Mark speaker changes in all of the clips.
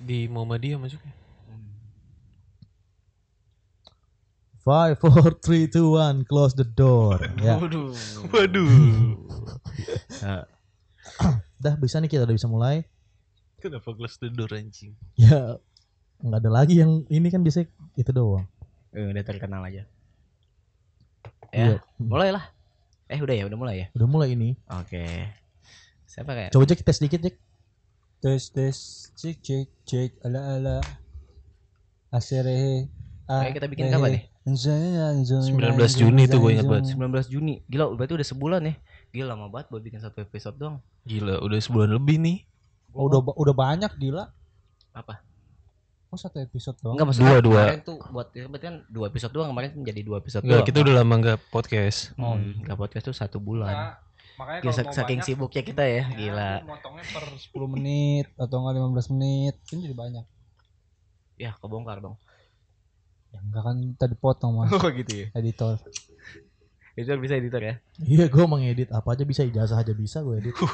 Speaker 1: di Muhammadiyah masuknya.
Speaker 2: Five, four, three, two, one, close the door. Ya,
Speaker 3: Waduh.
Speaker 1: Waduh.
Speaker 2: dah bisa nih kita udah bisa mulai.
Speaker 1: Kenapa close the door anjing?
Speaker 2: Ya, nggak ada lagi yang ini kan bisa itu doang.
Speaker 3: Eh, udah terkenal aja.
Speaker 2: Iya.
Speaker 3: Ya, mulai lah. Eh, udah ya, udah mulai ya.
Speaker 2: Udah mulai ini.
Speaker 3: Oke. Siapa kayak?
Speaker 2: Coba cek tes dikit cek.
Speaker 4: Tes tes cek cek cek ala ala asere
Speaker 3: Kayak kita bikin kapan nih?
Speaker 1: 19 Juni tuh gue ingat banget.
Speaker 3: 19 Juni. Gila, berarti udah sebulan ya. Gila lama banget buat bikin satu episode doang.
Speaker 1: Gila, udah sebulan lebih nih.
Speaker 4: Oh, udah udah banyak gila.
Speaker 3: Apa?
Speaker 4: Oh satu episode doang.
Speaker 3: Enggak maksudnya
Speaker 1: Dua, dua.
Speaker 3: kemarin tuh buat ya, berarti kan dua episode doang kemarin menjadi dua episode
Speaker 1: Enggak,
Speaker 3: doang.
Speaker 1: kita udah lama nggak podcast.
Speaker 3: Oh, enggak podcast tuh satu bulan.
Speaker 4: Nah, makanya
Speaker 3: Gila,
Speaker 4: kalau
Speaker 3: saking
Speaker 4: banyak,
Speaker 3: sibuknya kita ya,
Speaker 4: ya,
Speaker 3: gila.
Speaker 4: Motongnya per 10 menit atau enggak 15 menit. Kan jadi banyak.
Speaker 3: Ya, kebongkar dong.
Speaker 4: Ya enggak kan tadi potong mas
Speaker 3: Oh, gitu ya.
Speaker 4: editor.
Speaker 3: Itu bisa editor ya.
Speaker 2: Iya, gue mengedit apa aja bisa, ijazah aja bisa gue edit.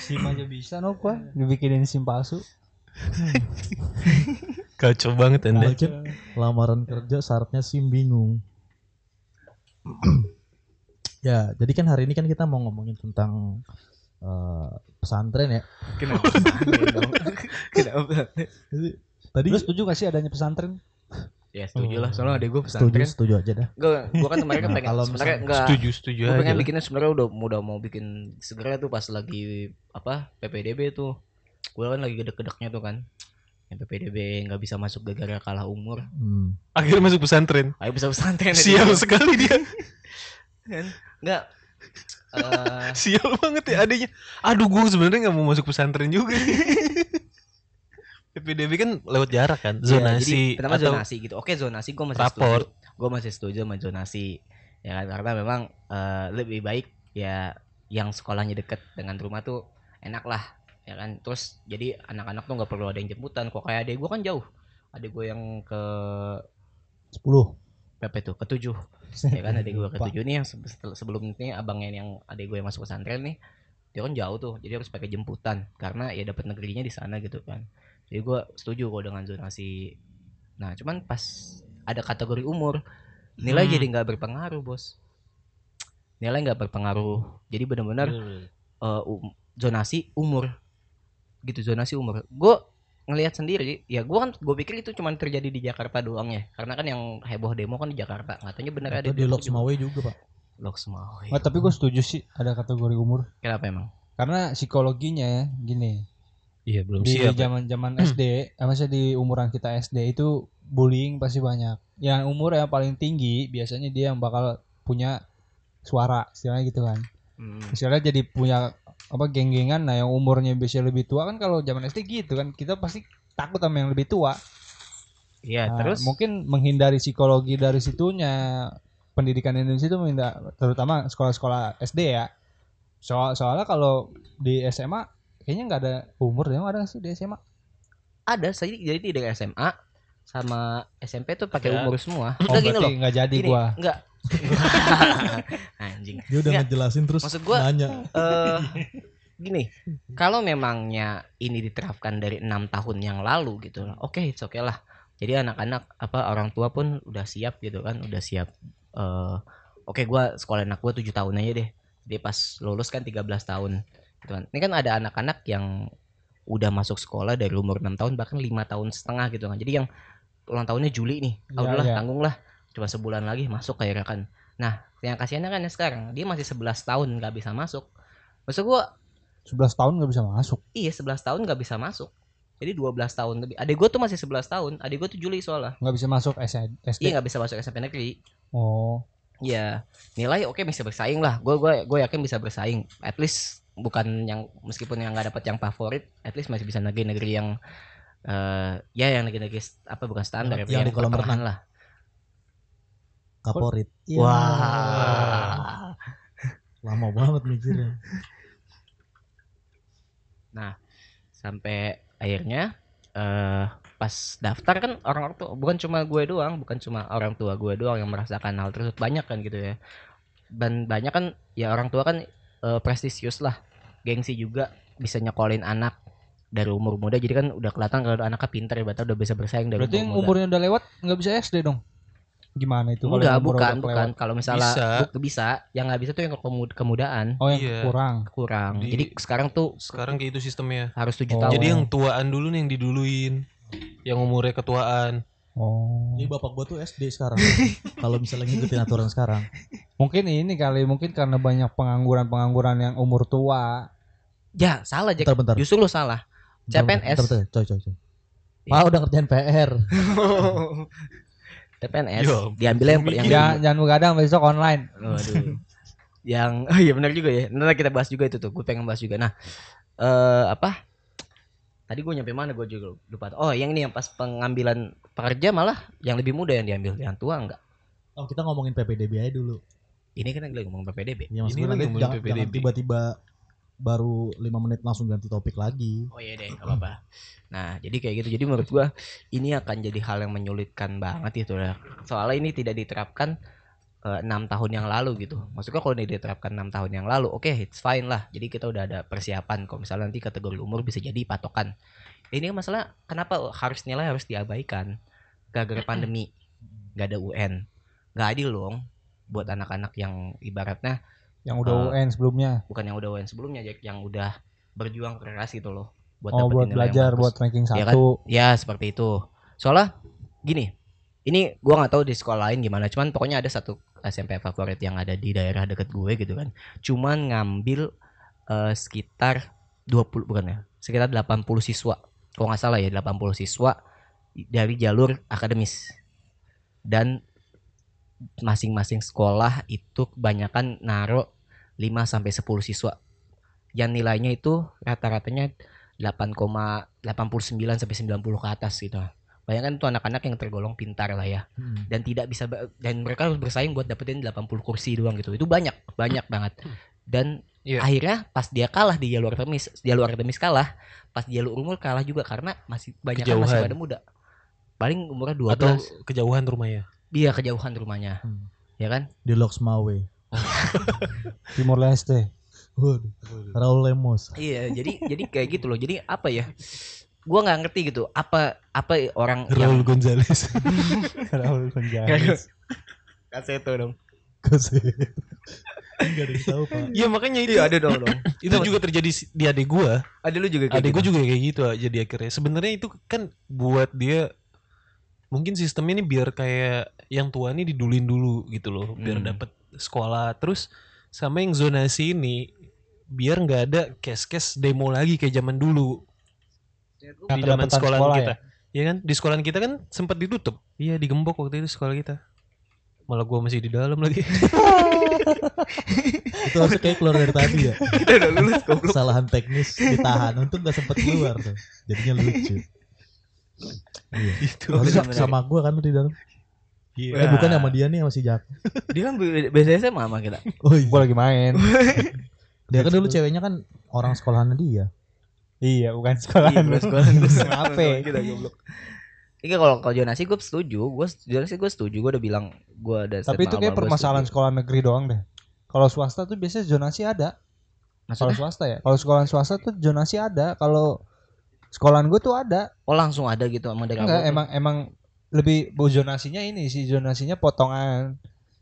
Speaker 4: SIM aja bisa no gua dibikinin SIM palsu.
Speaker 1: Kacau banget anda.
Speaker 2: Lamaran kerja syaratnya SIM bingung. ya, jadi kan hari ini kan kita mau ngomongin tentang eh, pesantren ya.
Speaker 3: Kenapa? Aneh dong. Kenapa?
Speaker 2: Jadi, tadi
Speaker 4: Lu setuju gak sih adanya pesantren?
Speaker 3: Ya setuju lah, soalnya adek gue
Speaker 2: setuju,
Speaker 3: pesantren.
Speaker 2: setuju aja dah.
Speaker 3: Gue, gue kan kemarin kan
Speaker 2: Nah,
Speaker 3: pengen
Speaker 2: kalau
Speaker 3: sebenarnya enggak.
Speaker 1: Setuju, setuju
Speaker 3: Gue
Speaker 1: aja.
Speaker 3: pengen bikinnya sebenarnya udah udah mau bikin segera tuh pas lagi apa PPDB tuh. Gue kan lagi gede-gedeknya tuh kan. Yang PPDB nggak bisa masuk gara-gara kalah umur.
Speaker 2: Hmm.
Speaker 1: Akhirnya masuk pesantren.
Speaker 3: Ayo bisa pesantren
Speaker 1: Sial sekali dia.
Speaker 3: Enggak. Eh,
Speaker 1: Sial banget ya adanya. Aduh, gue sebenarnya nggak mau masuk pesantren juga. PPDB kan lewat jarak kan,
Speaker 3: Iya,
Speaker 1: zonasi
Speaker 3: jadi pertama
Speaker 1: atau
Speaker 3: zonasi gitu. Oke, zonasi gue masih
Speaker 1: raport.
Speaker 3: setuju. Gue masih setuju sama zonasi. Ya kan karena memang eh, lebih baik ya yang sekolahnya deket dengan rumah tuh enak lah. Ya kan. Terus jadi anak-anak tuh nggak perlu ada yang jemputan. Kok kayak adek gue kan jauh. Adek gue yang ke
Speaker 2: 10.
Speaker 3: Berapa itu? Ketujuh. Ya kan adek gue ketujuh nih yang sebelum ini abangnya yang adek gue yang masuk pesantren nih. Dia kan jauh tuh. Jadi harus pakai jemputan karena ya dapat negerinya di sana gitu kan. Jadi gue setuju kok dengan zonasi. Nah, cuman pas ada kategori umur, nilai
Speaker 1: Hmm.
Speaker 3: jadi nggak berpengaruh, bos. Nilai nggak berpengaruh. Jadi benar-benar eh, um- zonasi umur, gitu zonasi umur. Gue ngelihat sendiri, ya gue kan gue pikir itu cuman terjadi di Jakarta doang ya, karena kan yang heboh demo kan di Jakarta. Katanya bener ada
Speaker 2: di Lok Semawe juga, Pak.
Speaker 3: Lok Semawe.
Speaker 4: Nggak, tapi gue setuju sih ada kategori umur.
Speaker 3: Kenapa emang?
Speaker 4: Karena psikologinya ya gini.
Speaker 1: Iya, belum
Speaker 4: Di
Speaker 1: siap. ya.
Speaker 4: zaman-zaman SD, eh, maksudnya di umuran kita SD itu bullying pasti banyak. Yang umur yang paling tinggi biasanya dia yang bakal punya suara, istilahnya gitu kan.
Speaker 3: Hmm.
Speaker 4: Istilahnya jadi punya apa geng-gengan nah yang umurnya biasanya lebih tua kan kalau zaman SD gitu kan kita pasti takut sama yang lebih tua.
Speaker 3: Iya,
Speaker 4: Nah,
Speaker 3: terus
Speaker 4: mungkin menghindari psikologi dari situnya pendidikan Indonesia itu menghindar, terutama sekolah-sekolah SD ya. Soal soalnya kalau di SMA kayaknya nggak ada umur ya nggak ada sih di SMA.
Speaker 3: ada saya jadi dari SMA sama SMP tuh pakai umur semua.
Speaker 4: Oh,
Speaker 3: Enggak gini
Speaker 4: berarti
Speaker 3: loh.
Speaker 4: nggak jadi
Speaker 3: Gini,
Speaker 4: gua.
Speaker 3: enggak. Anjing.
Speaker 2: Dia udah
Speaker 3: Nggak.
Speaker 2: ngejelasin terus
Speaker 3: Maksud gua,
Speaker 2: nanya.
Speaker 3: eh gini, kalau memangnya ini diterapkan dari enam tahun yang lalu gitu oke, it's okay lah. Jadi anak-anak apa orang tua pun udah siap gitu kan, udah siap. eh oke, gua sekolah anak gua tujuh tahun aja deh. Dia pas lulus kan 13 tahun. Gitu kan. Ini kan ada anak-anak yang udah masuk sekolah dari umur 6 tahun bahkan lima tahun setengah gitu kan. Jadi yang ulang tahunnya Juli nih,
Speaker 4: Iya,
Speaker 3: udahlah
Speaker 4: iya.
Speaker 3: tanggung lah, cuma sebulan lagi masuk kayak kan. Nah, yang kasihannya kan ya sekarang dia masih 11 tahun nggak bisa masuk. Maksud gua
Speaker 4: 11 tahun nggak bisa masuk.
Speaker 3: Iya 11 tahun nggak bisa masuk. Jadi 12 tahun lebih. Adik gue tuh masih 11 tahun. Adik gue tuh Juli soalnya.
Speaker 4: Nggak bisa masuk SD.
Speaker 3: Iya nggak bisa masuk SMP negeri.
Speaker 4: Oh,
Speaker 3: Iya nilai oke bisa bersaing lah. Gue gue gue yakin bisa bersaing. At least bukan yang meskipun yang nggak dapat yang favorit, at least masih bisa negeri-negeri yang eh ya yang negeri-negeri apa bukan standar
Speaker 2: Yang-
Speaker 3: ya,
Speaker 2: yang di kolam renang.
Speaker 3: lah.
Speaker 2: Kaporit. Iya.
Speaker 3: Wah.
Speaker 2: Lama banget mikirnya.
Speaker 3: sampai akhirnya eh pas daftar kan orang tua bukan cuma gue doang bukan cuma orang tua gue doang yang merasakan hal tersebut banyak kan gitu ya dan banyak kan ya orang tua kan eh, prestisius lah gengsi juga bisa nyekolin anak dari umur muda jadi kan udah kelihatan kalau anaknya pintar ya berarti udah bisa bersaing dari
Speaker 4: Berarti yang
Speaker 3: umur muda.
Speaker 4: umurnya udah lewat nggak bisa SD dong? Gimana itu? kalau
Speaker 3: Enggak, bukan,
Speaker 4: udah
Speaker 3: bukan.
Speaker 4: kelewat?
Speaker 3: Kalau misalnya
Speaker 1: Bisa.
Speaker 3: bu- bisa, yang nggak bisa tuh yang kemud- kemudaan
Speaker 4: Oh yang
Speaker 1: Iya.
Speaker 4: kurang.
Speaker 3: kurang.
Speaker 1: Di-
Speaker 3: Jadi sekarang tuh
Speaker 1: Sekarang kayak itu sistemnya.
Speaker 3: harus tujuh
Speaker 4: Oh.
Speaker 3: tahun.
Speaker 1: Jadi yang tuaan dulu nih yang diduluin. Yang umurnya ketuaan.
Speaker 4: Oh.
Speaker 2: Jadi bapak gua tuh SD sekarang. Kalau misalnya ngikutin aturan sekarang.
Speaker 4: Mungkin ini kali mungkin karena banyak pengangguran-pengangguran yang umur tua.
Speaker 3: ya salah Jack.
Speaker 2: Bentar bentar.
Speaker 3: Justru lu salah.
Speaker 2: Bentar,
Speaker 3: CPNS.
Speaker 2: Bentar, bentar, coy coy coy.
Speaker 3: Iya.
Speaker 2: Pak udah ngerjain PR.
Speaker 3: CPNS
Speaker 1: Yo,
Speaker 3: diambil yang yang.
Speaker 4: Jangan, jangan begadang besok online.
Speaker 3: Waduh. yang oh iya benar juga ya. Nanti kita bahas juga itu tuh. Gue pengen bahas juga. Nah, eh apa? Tadi gue nyampe mana gue juga lupa. Oh, yang ini yang pas pengambilan pekerja malah yang lebih muda yang diambil, yang tua enggak.
Speaker 2: Oh kita ngomongin PPDB aja dulu.
Speaker 3: Ini kan lagi ngomong PPDB.
Speaker 2: Ya,
Speaker 1: Ini lagi
Speaker 2: jangan,
Speaker 1: PPDB.
Speaker 2: jangan tiba-tiba baru lima menit langsung ganti topik lagi.
Speaker 3: Oh iya deh, gak apa-apa. Nah, jadi kayak gitu. Jadi menurut gua ini akan jadi hal yang menyulitkan banget itu ya. Soalnya ini tidak diterapkan eh, enam tahun yang lalu gitu. Maksudnya kalau ini diterapkan enam tahun yang lalu, oke, it's fine lah. Jadi kita udah ada persiapan. Kalau misalnya nanti kategori umur bisa jadi patokan. Ini masalah kenapa harus nilai harus diabaikan? Gara-gara pandemi, nggak ada UN, nggak adil dong buat anak-anak yang ibaratnya
Speaker 4: Yang udah
Speaker 3: Eh,
Speaker 4: UN sebelumnya.
Speaker 3: bukan yang udah UN sebelumnya, Jack, yang udah berjuang keras gitu loh. Buat
Speaker 4: oh buat belajar, buat ranking
Speaker 3: Iya kan?
Speaker 4: satu.
Speaker 3: Ya seperti itu. Soalnya gini, ini gua nggak tahu di sekolah lain gimana. Cuman pokoknya ada satu SMP favorit yang ada di daerah deket gue gitu kan. Cuman ngambil eh, sekitar 20 bukan ya, sekitar 80 siswa. Kalau nggak salah ya 80 siswa dari jalur akademis. Dan masing-masing sekolah itu kebanyakan naruh 5 sampai 10 siswa. Yang nilainya itu rata-ratanya 8,89 sampai 90 ke atas gitu. Bayangkan itu anak-anak yang tergolong pintar lah ya
Speaker 2: Hmm.
Speaker 3: dan tidak bisa dan mereka harus bersaing buat dapetin 80 kursi doang gitu. Itu banyak, banyak banget. Dan
Speaker 1: Iya.
Speaker 3: akhirnya pas dia kalah di jalur akademis, jalur akademis kalah, pas di jalur umur kalah juga karena masih banyak kan masih pada muda. Paling umurnya 12.
Speaker 1: Atau kejauhan rumahnya.
Speaker 3: Dia kejauhan rumahnya.
Speaker 2: Hmm.
Speaker 3: Ya kan?
Speaker 2: Di Loksmawe.
Speaker 4: Timur Leste.
Speaker 2: Waduh. Raul Lemos.
Speaker 3: Iya, jadi jadi kayak gitu loh. Jadi apa ya? Gua nggak ngerti gitu. Apa apa orang
Speaker 1: Raul
Speaker 3: yang
Speaker 1: Gonzales.
Speaker 4: Raul Gonzales.
Speaker 3: Kaseto dong.
Speaker 2: Kasih. Enggak ada yang tahu, Pak.
Speaker 1: Iya makanya itu.
Speaker 3: Iya ada dong dong.
Speaker 1: Itu juga terjadi di adik gua.
Speaker 3: Ada lu juga kayak
Speaker 1: Adik gua
Speaker 3: gitu.
Speaker 1: juga kayak gitu jadi akhirnya. Sebenarnya itu kan buat dia mungkin sistemnya ini biar kayak yang tua ini didulin dulu gitu loh, biar
Speaker 3: Hmm.
Speaker 1: dapat sekolah. Terus sama yang zonasi ini biar nggak ada kes-kes demo lagi kayak zaman dulu
Speaker 4: Yang
Speaker 1: di zaman sekolah
Speaker 4: sekolah
Speaker 1: kita. Ya kan di sekolah kita kan sempat ditutup. Iya digembok waktu itu sekolah kita. Malah gua masih di dalam lagi.
Speaker 2: Itu harusnya kayak keluar dari tadi ya.
Speaker 3: Kita udah lulus goblok.
Speaker 2: Kesalahan teknis ditahan. Untung gak sempet keluar tuh. Jadinya lucu. Iya.
Speaker 1: Itu.
Speaker 2: Sama gua kan tuh di dalam.
Speaker 1: Iya.
Speaker 2: Eh bukan sama dia nih yang masih jak.
Speaker 3: Dia kan biasanya SMA sama kita.
Speaker 2: Oh iya.
Speaker 4: Gue lagi main.
Speaker 2: Dia kan dulu ceweknya kan orang sekolahannya dia.
Speaker 4: iya, bukan sekolahan.
Speaker 3: Iya, sekolah
Speaker 4: Kenapa?
Speaker 3: kita goblok. Iya kalau kalau zonasi gue setuju, gue zonasi gue setuju, gue udah bilang gue ada.
Speaker 4: Tapi itu kayak permasalahan sekolah negeri doang deh. Kalau swasta tuh biasanya zonasi ada. Kalau swasta ya. Kalau sekolah swasta tuh zonasi ada. Kalau sekolahan gue tuh ada.
Speaker 3: Oh langsung ada gitu sama dari
Speaker 4: Enggak, emang emang lebih bu zonasinya ini sih zonasinya potongan.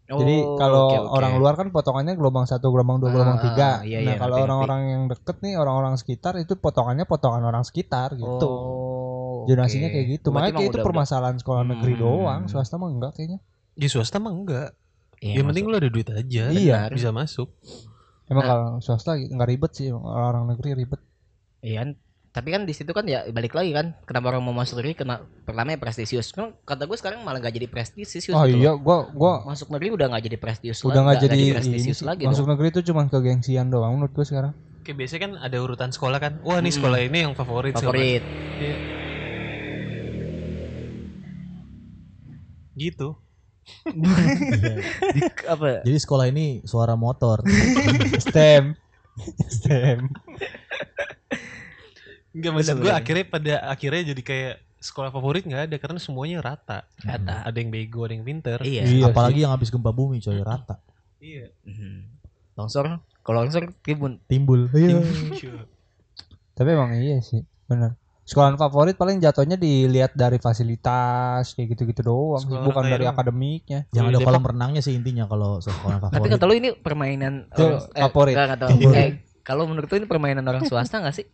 Speaker 3: Oh,
Speaker 4: Jadi kalau
Speaker 3: oke, oke.
Speaker 4: orang luar kan potongannya gelombang satu, gelombang dua,
Speaker 3: Ah,
Speaker 4: gelombang
Speaker 3: ah,
Speaker 4: tiga.
Speaker 3: iya,
Speaker 4: nah
Speaker 3: iya,
Speaker 4: kalau orang-orang yang deket nih, orang-orang sekitar itu potongannya potongan orang sekitar gitu.
Speaker 3: Oh,
Speaker 4: Zonasinya
Speaker 3: oke.
Speaker 4: kayak gitu.
Speaker 3: Berarti
Speaker 4: Makanya kayak itu
Speaker 3: udah-
Speaker 4: permasalahan sekolah negeri
Speaker 3: Hmm.
Speaker 4: doang. Swasta mah enggak kayaknya.
Speaker 1: Di swasta mah enggak.
Speaker 3: Iya,
Speaker 1: yang penting lu ada duit aja.
Speaker 4: Iya.
Speaker 1: Bisa masuk.
Speaker 4: Emang
Speaker 3: Nah.
Speaker 4: kalau swasta nggak ribet sih, orang negeri ribet.
Speaker 3: Iya kan? Tapi kan di situ kan ya balik lagi kan kenapa orang mau masuk negeri kena pertama ya prestisius. Kan kata gue sekarang malah gak jadi prestisius
Speaker 4: Oh
Speaker 3: gitu
Speaker 4: iya, gua gua
Speaker 3: Masuk negeri udah gak jadi prestisius
Speaker 4: udah nggak jadi ini
Speaker 3: prestisius lagi
Speaker 4: Masuk
Speaker 3: dong.
Speaker 4: negeri itu cuma kegengsian doang menurut gua sekarang.
Speaker 1: Kayak biasanya kan ada urutan sekolah kan. Wah, nih
Speaker 3: Hmm.
Speaker 1: sekolah ini yang favorit.
Speaker 3: Favorit.
Speaker 1: macam. Gitu.
Speaker 3: Di, apa?
Speaker 2: Jadi sekolah ini suara motor.
Speaker 4: STEM. STEM.
Speaker 1: Enggak maksud gue akhirnya pada akhirnya jadi kayak sekolah favorit nggak ada karena semuanya rata.
Speaker 3: Kata.
Speaker 1: Ada yang bego, ada yang pinter.
Speaker 3: Iya.
Speaker 4: Iya
Speaker 2: Apalagi yang habis gempa bumi coy rata.
Speaker 1: Iya.
Speaker 3: Mhm. Longsor, kalau longsor timbun.
Speaker 2: Timbul. Iya.
Speaker 1: Iya.
Speaker 4: Tapi emang iya sih. bener sekolahan favorit paling jatuhnya dilihat dari fasilitas kayak gitu-gitu doang sih,
Speaker 1: Sekolah
Speaker 4: bukan dari akademiknya
Speaker 2: Yang
Speaker 1: Di
Speaker 2: ada kolam renangnya sih intinya kalau sekolah
Speaker 3: Tapi
Speaker 2: favorit.
Speaker 3: kata lu ini permainan orang- eh, enggak.
Speaker 2: Favorit.
Speaker 3: Eh, kalau menurut lu ini permainan orang swasta gak sih?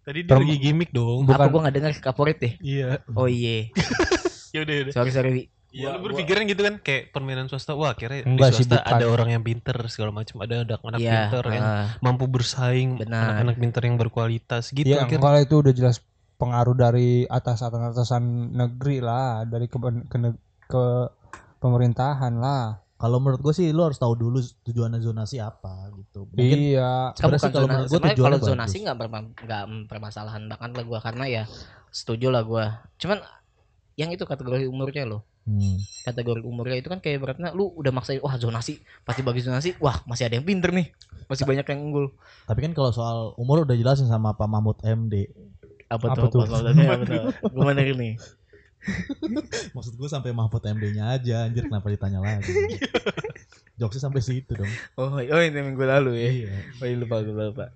Speaker 1: Tadi dia lagi gimmick dong.
Speaker 4: Bukan.
Speaker 3: Apa gua gak dengar favorit deh?
Speaker 1: Iya.
Speaker 3: Oh iya.
Speaker 1: Ya udah udah.
Speaker 3: Sorry sorry. Wi.
Speaker 1: Ya,
Speaker 3: Gua-
Speaker 1: lu berpikiran gitu kan kayak permainan swasta. Wah, kira di
Speaker 4: Enggak sih,
Speaker 1: swasta
Speaker 4: bukan.
Speaker 1: ada orang yang pinter segala macam, ada anak-anak
Speaker 3: Iya.
Speaker 1: pinter yang
Speaker 3: ah,
Speaker 1: mampu bersaing,
Speaker 3: Benar.
Speaker 1: anak-anak pinter yang berkualitas gitu
Speaker 4: Iya,
Speaker 1: akhirnya.
Speaker 4: kalau itu udah jelas pengaruh dari atas atasan negeri lah, dari ke, ke, ke pemerintahan lah.
Speaker 2: Kalau menurut gue sih lu harus tahu dulu tujuannya zonasi apa gitu. Mungkin
Speaker 4: iya.
Speaker 2: Sebenarnya kalau menurut gue tujuannya
Speaker 3: kalau zonasi nggak berma- nggak permasalahan banget lah gua karena ya setuju lah gua. Cuman yang itu kategori umurnya loh.
Speaker 2: Hmm.
Speaker 3: Kategori umurnya itu kan kayak beratnya lu udah maksain wah zonasi, pasti bagi zonasi, wah masih ada yang pinter nih. Masih banyak yang unggul.
Speaker 2: Tapi kan kalau soal umur udah jelasin sama Pak Mahmud MD.
Speaker 3: Apa,
Speaker 4: Apa
Speaker 3: tuh?
Speaker 4: tuh?
Speaker 3: Apa tuh? Gimana ini?
Speaker 2: Maksud gue sampai Mahfud MD-nya aja anjir kenapa ditanya lagi. Jokesnya sampai situ dong.
Speaker 3: Oh, oh ini minggu lalu ya.
Speaker 2: Iya.
Speaker 3: Oh iya lupa lupa lupa.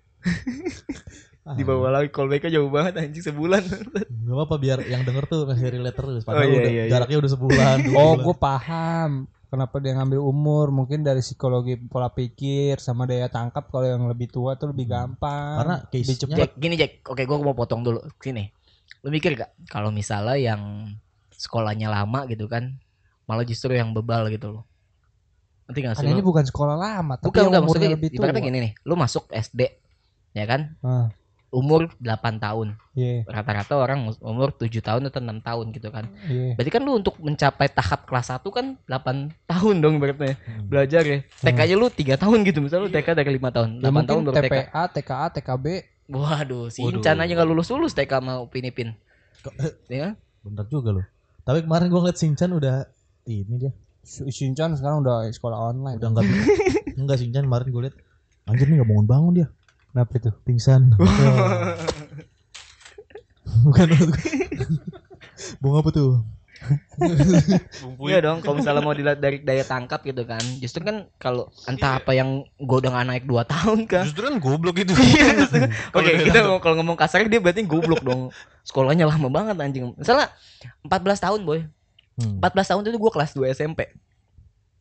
Speaker 2: Ah,
Speaker 3: Di bawah lagi callbacknya jauh banget anjing sebulan.
Speaker 2: Gak apa-apa biar yang denger tuh masih relate terus. Padahal
Speaker 3: iya,
Speaker 2: udah,
Speaker 3: iya, iya.
Speaker 2: jaraknya udah sebulan. dua
Speaker 4: Oh, gue paham. Kenapa dia ngambil umur? Mungkin dari psikologi pola pikir sama daya tangkap kalau yang lebih tua tuh lebih gampang.
Speaker 2: Karena
Speaker 4: lebih
Speaker 2: case-nya
Speaker 3: Jack, gini Jack. Oke, gua mau potong dulu. Sini. Lu mikir gak kalau misalnya yang sekolahnya lama gitu kan, malah justru yang bebal gitu loh. Nanti gak sih?
Speaker 4: Ini bukan sekolah lama, tapi
Speaker 3: Bukan,
Speaker 4: yang umurnya
Speaker 3: maksudnya
Speaker 4: lebih tua.
Speaker 3: ibaratnya gini nih. Lu masuk SD, ya kan?
Speaker 4: Ah,
Speaker 3: Umur 8 tahun.
Speaker 4: iya,
Speaker 3: Rata-rata orang umur 7 tahun atau 6 tahun gitu kan.
Speaker 4: iya.
Speaker 3: Berarti kan lu untuk mencapai tahap kelas 1 kan 8 tahun dong berarti
Speaker 2: Hmm.
Speaker 3: belajar ya. TK-nya lu 3 tahun gitu misalnya lu TK dari 5 tahun. 8
Speaker 4: Ya,
Speaker 3: tahun baru TK.
Speaker 4: TPA, TKA, TKB.
Speaker 3: Waduh, si
Speaker 1: Waduh.
Speaker 3: Incan aja gak lulus-lulus TK mau pinipin.
Speaker 2: Kok-
Speaker 3: Ya kan?
Speaker 2: Bener juga loh. Tapi kemarin gue ngeliat Shinchan udah ini dia.
Speaker 4: Shinchan sekarang udah sekolah online.
Speaker 2: Udah enggak enggak Shinchan kemarin gue liat anjir nih gak bangun-bangun dia.
Speaker 4: Kenapa itu?
Speaker 2: Pingsan. Bukan. Bunga apa tuh?
Speaker 3: Iya dong, kalau misalnya mau dilihat dari daya tangkap gitu kan. Justru kan kalau entah
Speaker 1: Iya.
Speaker 3: apa yang gue udah gak naik 2 tahun kan.
Speaker 1: Justru kan goblok itu.
Speaker 3: Oke, kita ngomong- kalau ngomong kasar dia berarti goblok dong. Sekolahnya lama banget anjing. Misalnya 14 tahun, boy.
Speaker 2: Hmm.
Speaker 3: 14 tahun itu gue kelas 2 SMP.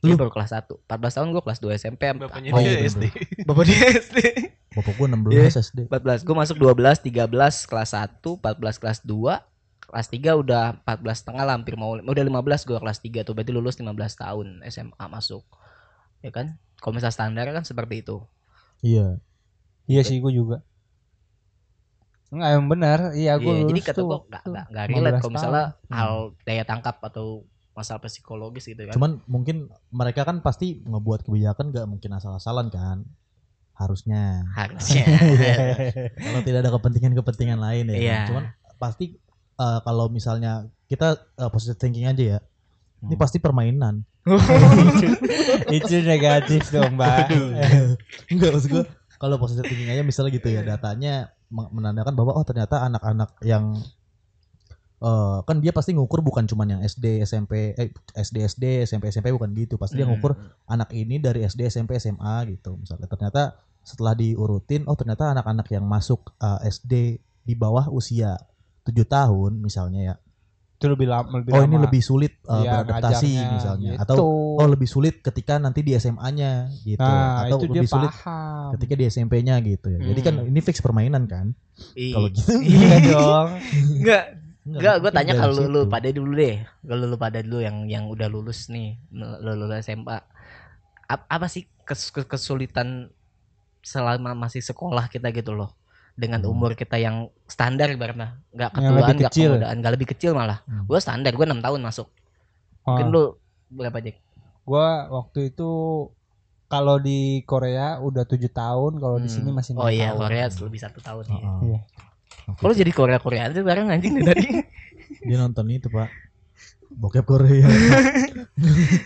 Speaker 3: Dia baru kelas 1. 14 tahun gue kelas 2 SMP.
Speaker 1: Bapaknya
Speaker 2: Oh,
Speaker 1: dia
Speaker 2: iya,
Speaker 1: SD.
Speaker 3: Bapak dia SD.
Speaker 2: Bapak gue 16
Speaker 3: Iya.
Speaker 2: SD.
Speaker 3: 14. Gue masuk 12, 13 kelas 1, 14 kelas 2. Kelas 3 udah 14 setengah lah, hampir mau udah 15 gue kelas 3 tuh. Berarti lulus 15 tahun SMA masuk. Ya kan? Kalau misalnya standar kan seperti itu.
Speaker 2: Iya.
Speaker 4: Iya sih, gue juga. Enggak, yang benar. Iya, gue
Speaker 3: Iya, jadi kata gue
Speaker 4: waktu
Speaker 3: gak, gak, gak relate
Speaker 4: 15
Speaker 3: kalau misalnya
Speaker 2: tahun.
Speaker 3: hal daya tangkap atau masalah psikologis gitu kan.
Speaker 2: Cuman mungkin mereka kan pasti ngebuat kebijakan gak mungkin asal-asalan kan. Harusnya.
Speaker 3: harusnya.
Speaker 2: Kalau tidak ada kepentingan-kepentingan lain ya. Kan. Cuman pasti eh, kalau misalnya kita eh, positive thinking aja ya. Ini
Speaker 3: Hmm.
Speaker 2: pasti permainan.
Speaker 4: itu negatif dong, Mbak.
Speaker 2: Enggak maksud gue kalau positive thinking aja misalnya gitu ya datanya me- menandakan bahwa oh ternyata anak-anak yang eh kan dia pasti ngukur bukan cuman yang SD SMP eh SD SD SMP SMP bukan gitu pasti dia
Speaker 3: Hmm.
Speaker 2: ngukur anak ini dari SD SMP SMA gitu misalnya ternyata setelah diurutin oh ternyata anak-anak yang masuk eh, SD di bawah usia tujuh tahun misalnya ya
Speaker 4: Itu lebih lama lebih
Speaker 2: oh ini
Speaker 4: lama.
Speaker 2: lebih sulit eh,
Speaker 4: Iya,
Speaker 2: beradaptasi
Speaker 4: ngajarnya,
Speaker 2: misalnya
Speaker 4: gitu.
Speaker 2: atau oh lebih sulit ketika nanti di SMA-nya gitu
Speaker 4: nah,
Speaker 2: atau
Speaker 4: itu dia
Speaker 2: lebih sulit
Speaker 4: paham.
Speaker 2: ketika di SMP-nya gitu ya. Jadi kan
Speaker 3: Hmm.
Speaker 2: ini fix permainan kan. Kalau gitu
Speaker 4: Iya dong.
Speaker 3: Enggak, enggak gue tanya kalau lu, lu pada dulu deh. Kalau lu pada dulu yang yang udah lulus nih, lu lulus SMA. Ap- apa sih kes- kes- kesulitan selama masih sekolah kita gitu loh dengan
Speaker 2: Hmm.
Speaker 3: umur kita yang standar ibaratnya nggak ketuaan nggak
Speaker 4: kecil.
Speaker 3: kemudaan nggak lebih kecil malah
Speaker 2: Hmm.
Speaker 3: gue standar gue enam tahun masuk mungkin
Speaker 4: Ah.
Speaker 3: lu berapa Jack
Speaker 4: Gua waktu itu kalau di Korea udah tujuh tahun, kalau di
Speaker 3: Hmm.
Speaker 4: sini masih
Speaker 3: oh iya
Speaker 4: tahun.
Speaker 3: Korea lebih satu tahun ya
Speaker 2: Heeh.
Speaker 4: Iya.
Speaker 2: Oke.
Speaker 3: kalau jadi Korea Korea aja bareng anjing dari tadi
Speaker 2: Dia nonton itu, Pak. Bokep Korea.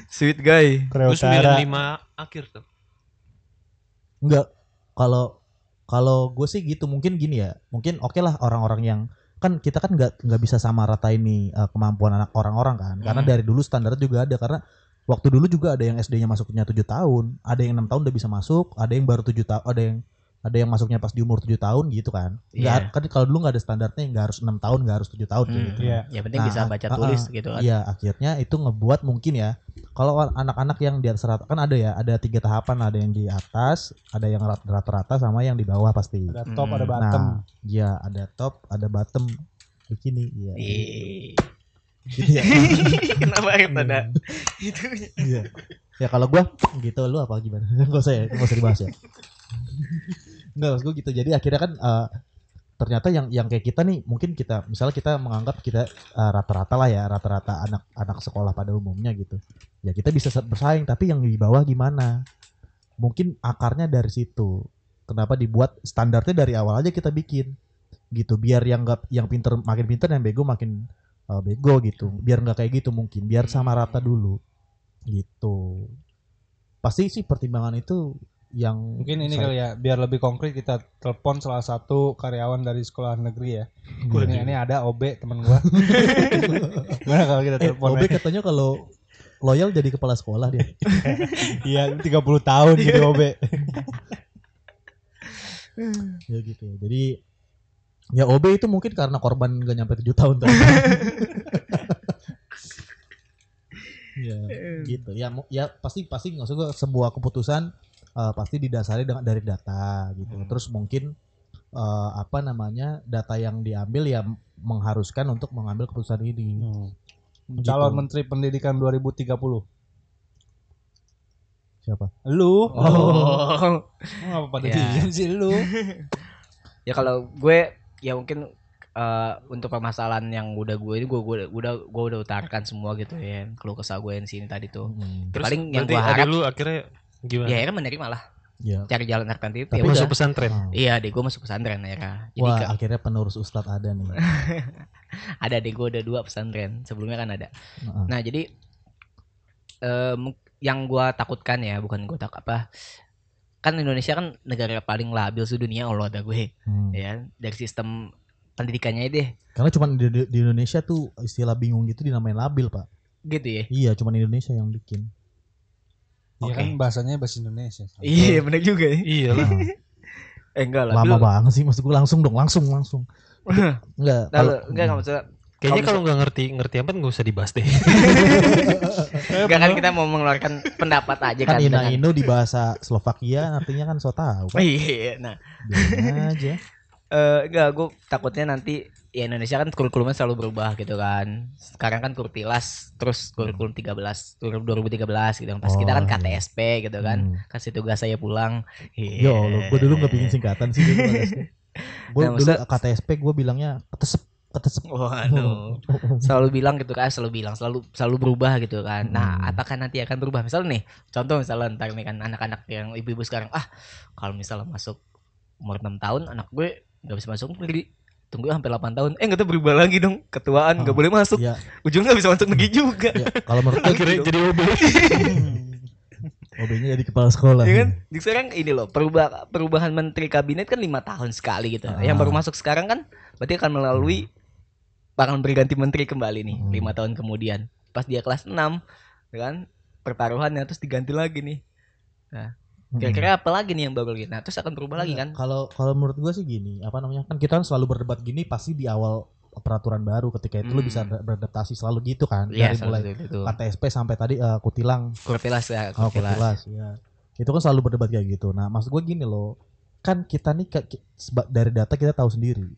Speaker 3: sweet guy
Speaker 4: Korea
Speaker 1: Gue
Speaker 4: Utara.
Speaker 1: 95 akhir tuh.
Speaker 2: Enggak. Kalau kalau gue sih gitu mungkin gini ya. Mungkin oke lah orang-orang yang kan kita kan nggak nggak bisa sama rata ini eh, kemampuan anak orang-orang kan. Karena
Speaker 3: Hmm.
Speaker 2: dari dulu standar juga ada karena waktu dulu juga ada yang SD-nya masuknya 7 tahun, ada yang enam tahun udah bisa masuk, ada yang baru 7 tahun, ada yang ada yang masuknya pas di umur 7 tahun gitu kan.
Speaker 3: Iya.
Speaker 2: Nggak kan kalau dulu nggak ada standarnya nggak harus enam tahun, nggak harus 7 tahun
Speaker 3: Hmm,
Speaker 2: gitu.
Speaker 4: Iya.
Speaker 3: Ya penting
Speaker 2: Nah,
Speaker 3: bisa baca
Speaker 2: ah,
Speaker 3: tulis
Speaker 2: ah,
Speaker 3: gitu kan.
Speaker 2: Iya, akhirnya itu ngebuat mungkin ya. Kalau anak-anak yang di atas rata kan ada ya, ada tiga tahapan, ada yang di atas, ada yang rat- rata-rata sama yang di bawah pasti.
Speaker 4: Ada top,
Speaker 3: Hmm.
Speaker 4: ada bottom.
Speaker 2: Nah, ya ada top, ada bottom begini, iya.
Speaker 3: Ih.
Speaker 2: Gitu ya.
Speaker 3: Kenapa harus ada itu?
Speaker 2: Iya. Ya kalau gua gitu lu apa gimana? Enggak usah ya, enggak usah dibahas ya. Enggak, maksud gua gitu. Jadi akhirnya kan eh, ternyata yang yang kayak kita nih mungkin kita misalnya kita menganggap kita eh, rata-rata lah ya, rata-rata anak-anak sekolah pada umumnya gitu. Ya kita bisa bersaing, tapi yang di bawah gimana? Mungkin akarnya dari situ. Kenapa dibuat standarnya dari awal aja kita bikin gitu biar yang nggak yang pinter makin pinter yang bego makin eh, bego gitu biar nggak kayak gitu mungkin biar sama rata dulu gitu pasti sih pertimbangan itu yang
Speaker 4: Mungkin ini
Speaker 2: saya-
Speaker 4: kali ya, biar lebih konkret kita telepon salah satu karyawan dari sekolah negeri ya. Ini, ini ada OB temen gua. Gimana kalau kita
Speaker 2: eh,
Speaker 4: telepon?
Speaker 2: OB katanya kalau loyal jadi kepala sekolah dia
Speaker 4: Iya, 30 tahun jadi OB.
Speaker 2: ya gitu ya jadi ya OB itu mungkin karena korban gak nyampe 7 tahun tadi ya gitu ya ya pasti pasti nggak usah gua sebuah keputusan eh, pasti didasari dengan dari data gitu
Speaker 4: Hmm.
Speaker 2: terus mungkin eh, apa namanya data yang diambil ya mengharuskan untuk mengambil keputusan ini Gitu.
Speaker 4: Calon Menteri Pendidikan 2030.
Speaker 2: siapa
Speaker 4: Lu.
Speaker 3: Oh.
Speaker 4: Ngapa pada
Speaker 3: Ya.
Speaker 4: diem sih lu?
Speaker 3: ya kalau gue ya mungkin eh, untuk permasalahan yang udah gue ini gue gue udah gue udah utarakan semua gitu ya kalau kesah gue yang sini tadi tuh
Speaker 2: Hmm,
Speaker 1: Terus
Speaker 3: Paling yang
Speaker 1: ada
Speaker 3: harap-
Speaker 1: lu akhirnya gimana?
Speaker 3: ya akhirnya menerima lah
Speaker 2: ya
Speaker 3: cari jalan alternatif
Speaker 2: Tapi
Speaker 3: ya
Speaker 1: Masuk
Speaker 3: udah.
Speaker 1: pesantren.
Speaker 3: Iya deh gue masuk pesantren akhirnya jadi
Speaker 2: Wah,
Speaker 3: ke-
Speaker 2: akhirnya penerus Ustadz ada nih.
Speaker 3: ada deh gue udah dua pesantren sebelumnya kan ada
Speaker 2: Heeh.
Speaker 3: nah jadi em, yang gue takutkan ya bukan gue tak apa kan Indonesia kan negara paling labil sedunia Allah ada gue
Speaker 2: Hmm.
Speaker 3: ya dari sistem pendidikannya deh
Speaker 2: Karena cuma di, di- di Indonesia tuh istilah bingung gitu dinamain labil, Pak.
Speaker 3: gitu ya
Speaker 2: Iya, cuma Indonesia yang bikin.
Speaker 4: Iya
Speaker 3: Oke.
Speaker 4: kan bahasanya bahasa Indonesia.
Speaker 3: iya benar juga ya
Speaker 1: Iyalah.
Speaker 2: Nah,
Speaker 3: eh enggak lah
Speaker 2: lama banget sih maksud gue langsung dong, langsung langsung. Enggak,
Speaker 3: Lalu, enggak enggak maksudnya
Speaker 1: Kayaknya
Speaker 3: Kalau
Speaker 1: kalau nggak ngerti ngerti apa nggak usah dibahas deh.
Speaker 3: enggak kan kita mau mengeluarkan pendapat aja
Speaker 2: kan
Speaker 3: kan
Speaker 2: ina inu di bahasa Slovakia artinya kan so tahu
Speaker 3: Oh,
Speaker 2: kan.
Speaker 3: iya nah
Speaker 2: Biarin aja.
Speaker 3: Eh enggak gue takutnya nanti ya Indonesia kan kurikulumnya selalu berubah gitu kan sekarang kan kurtilas terus kurikulum 13 kurikulum 2013 gitu kan pas kita kan
Speaker 2: Oh, iya.
Speaker 3: KTSP gitu kan
Speaker 2: Hmm.
Speaker 3: kasih tugas saya pulang
Speaker 2: Ya Allah, gue dulu nggak bikin singkatan sih dulu. Gue
Speaker 3: Nah,
Speaker 2: dulu KTSP gue bilangnya ketesep ketesep.
Speaker 3: Waduh. selalu bilang gitu kan selalu bilang selalu selalu berubah gitu kan nah
Speaker 2: Hmm.
Speaker 3: apakah nanti akan berubah misalnya nih contoh misalnya ntar nih kan anak-anak yang ibu-ibu sekarang ah kalau misalnya masuk umur 6 tahun anak gue nggak bisa masuk negeri. tunggu sampai 8 tahun. Eh nggak tahu berubah lagi dong. Ketuaan nggak
Speaker 2: Ah,
Speaker 3: boleh masuk.
Speaker 2: Ya,
Speaker 3: ujungnya nggak bisa masuk negeri juga.
Speaker 2: Ya, kalau menurut gue
Speaker 1: Akhirnya jadi OB.
Speaker 2: OB-nya jadi kepala sekolah.
Speaker 3: ya kan? Di sekarang ini loh perubah perubahan menteri kabinet kan lima tahun sekali gitu.
Speaker 2: Ah.
Speaker 3: yang baru masuk sekarang kan berarti akan melalui akan berganti menteri kembali nih
Speaker 2: Hmm.
Speaker 3: lima tahun kemudian. Pas dia kelas 6 ya kan pertaruhannya terus diganti lagi nih.
Speaker 2: Hmm.
Speaker 3: Kira-kira apa lagi nih yang baru lagi nah terus akan berubah lagi kan
Speaker 2: Enggak, Kalau kalau menurut gue sih gini, apa namanya? Kan kita kan selalu berdebat gini pasti di awal peraturan baru ketika itu lu
Speaker 3: Hmm.
Speaker 2: bisa ber- beradaptasi selalu gitu kan.
Speaker 3: Iya,
Speaker 2: Dari mulai
Speaker 3: selalu itu.
Speaker 2: KTSP sampai tadi eh, Kutilang,
Speaker 3: Kurtilas ya,
Speaker 2: oh,
Speaker 3: kurtilas.
Speaker 2: Kutilas ya. Itu kan selalu berdebat kayak gitu. Nah, maksud gue gini loh. Kan kita nih dari data kita tahu sendiri.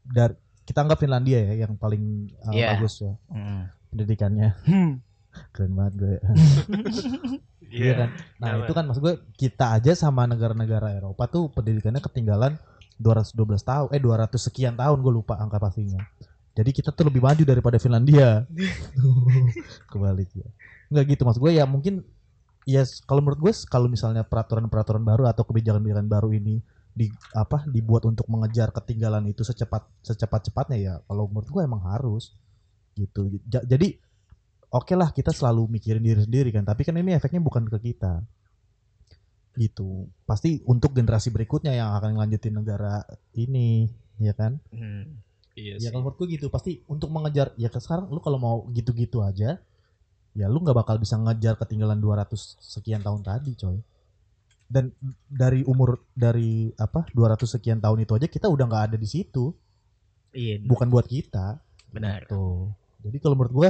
Speaker 2: Dari kita anggap Finlandia ya yang paling eh,
Speaker 3: Iya.
Speaker 2: bagus ya
Speaker 3: Hmm.
Speaker 2: pendidikannya. Keren banget gue. Iya kan? Nah,
Speaker 1: Kenapa?
Speaker 2: itu kan maksud gue kita aja sama negara-negara Eropa tuh pendidikannya ketinggalan 212 tahun, eh 200 sekian tahun gue lupa angka pastinya. Jadi kita tuh lebih maju daripada Finlandia. Kebalik ya. Enggak gitu maksud gue ya mungkin ya s- kalau menurut gue kalau misalnya peraturan-peraturan baru atau kebijakan-kebijakan baru ini di apa dibuat untuk mengejar ketinggalan itu secepat secepat-cepatnya ya kalau menurut gue emang harus gitu. Ja- jadi oke lah kita selalu mikirin diri sendiri kan tapi kan ini efeknya bukan ke kita gitu pasti untuk generasi berikutnya yang akan ngelanjutin negara ini ya kan
Speaker 3: Hmm.
Speaker 1: Iya
Speaker 2: ya
Speaker 1: sih.
Speaker 2: kalau menurutku gitu pasti untuk mengejar ya ke sekarang lu kalau mau gitu-gitu aja ya lu nggak bakal bisa ngejar ketinggalan 200 sekian tahun tadi coy dan dari umur dari apa 200 sekian tahun itu aja kita udah nggak ada di situ
Speaker 3: Iya.
Speaker 2: bukan buat kita
Speaker 3: Benar.
Speaker 2: Tuh. Jadi kalau menurut gue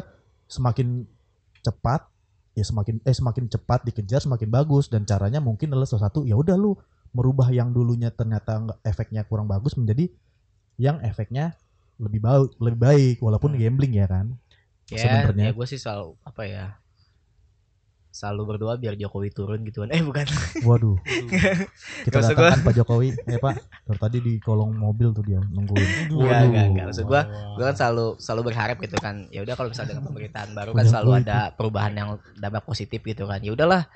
Speaker 2: semakin cepat ya semakin eh semakin cepat dikejar semakin bagus dan caranya mungkin adalah salah satu ya udah lu merubah yang dulunya ternyata nggak efeknya kurang bagus menjadi yang efeknya lebih baik lebih baik walaupun gambling ya kan.
Speaker 3: Ya,
Speaker 2: Sebenarnya.
Speaker 3: ya gue sih selalu apa ya? Selalu berdoa biar Jokowi turun gitu kan. Eh bukan.
Speaker 2: Waduh. Kita
Speaker 3: Maksud
Speaker 2: datangkan Pak Jokowi. Eh Pak, dari tadi di kolong mobil tuh dia nungguin.
Speaker 3: Enggak, enggak, enggak. Maksud gua, gue kan selalu selalu berharap gitu kan. Ya udah kalau misalnya dengan pemerintahan baru kan selalu
Speaker 2: gua
Speaker 3: ada perubahan yang dampak positif gitu kan. Ya udahlah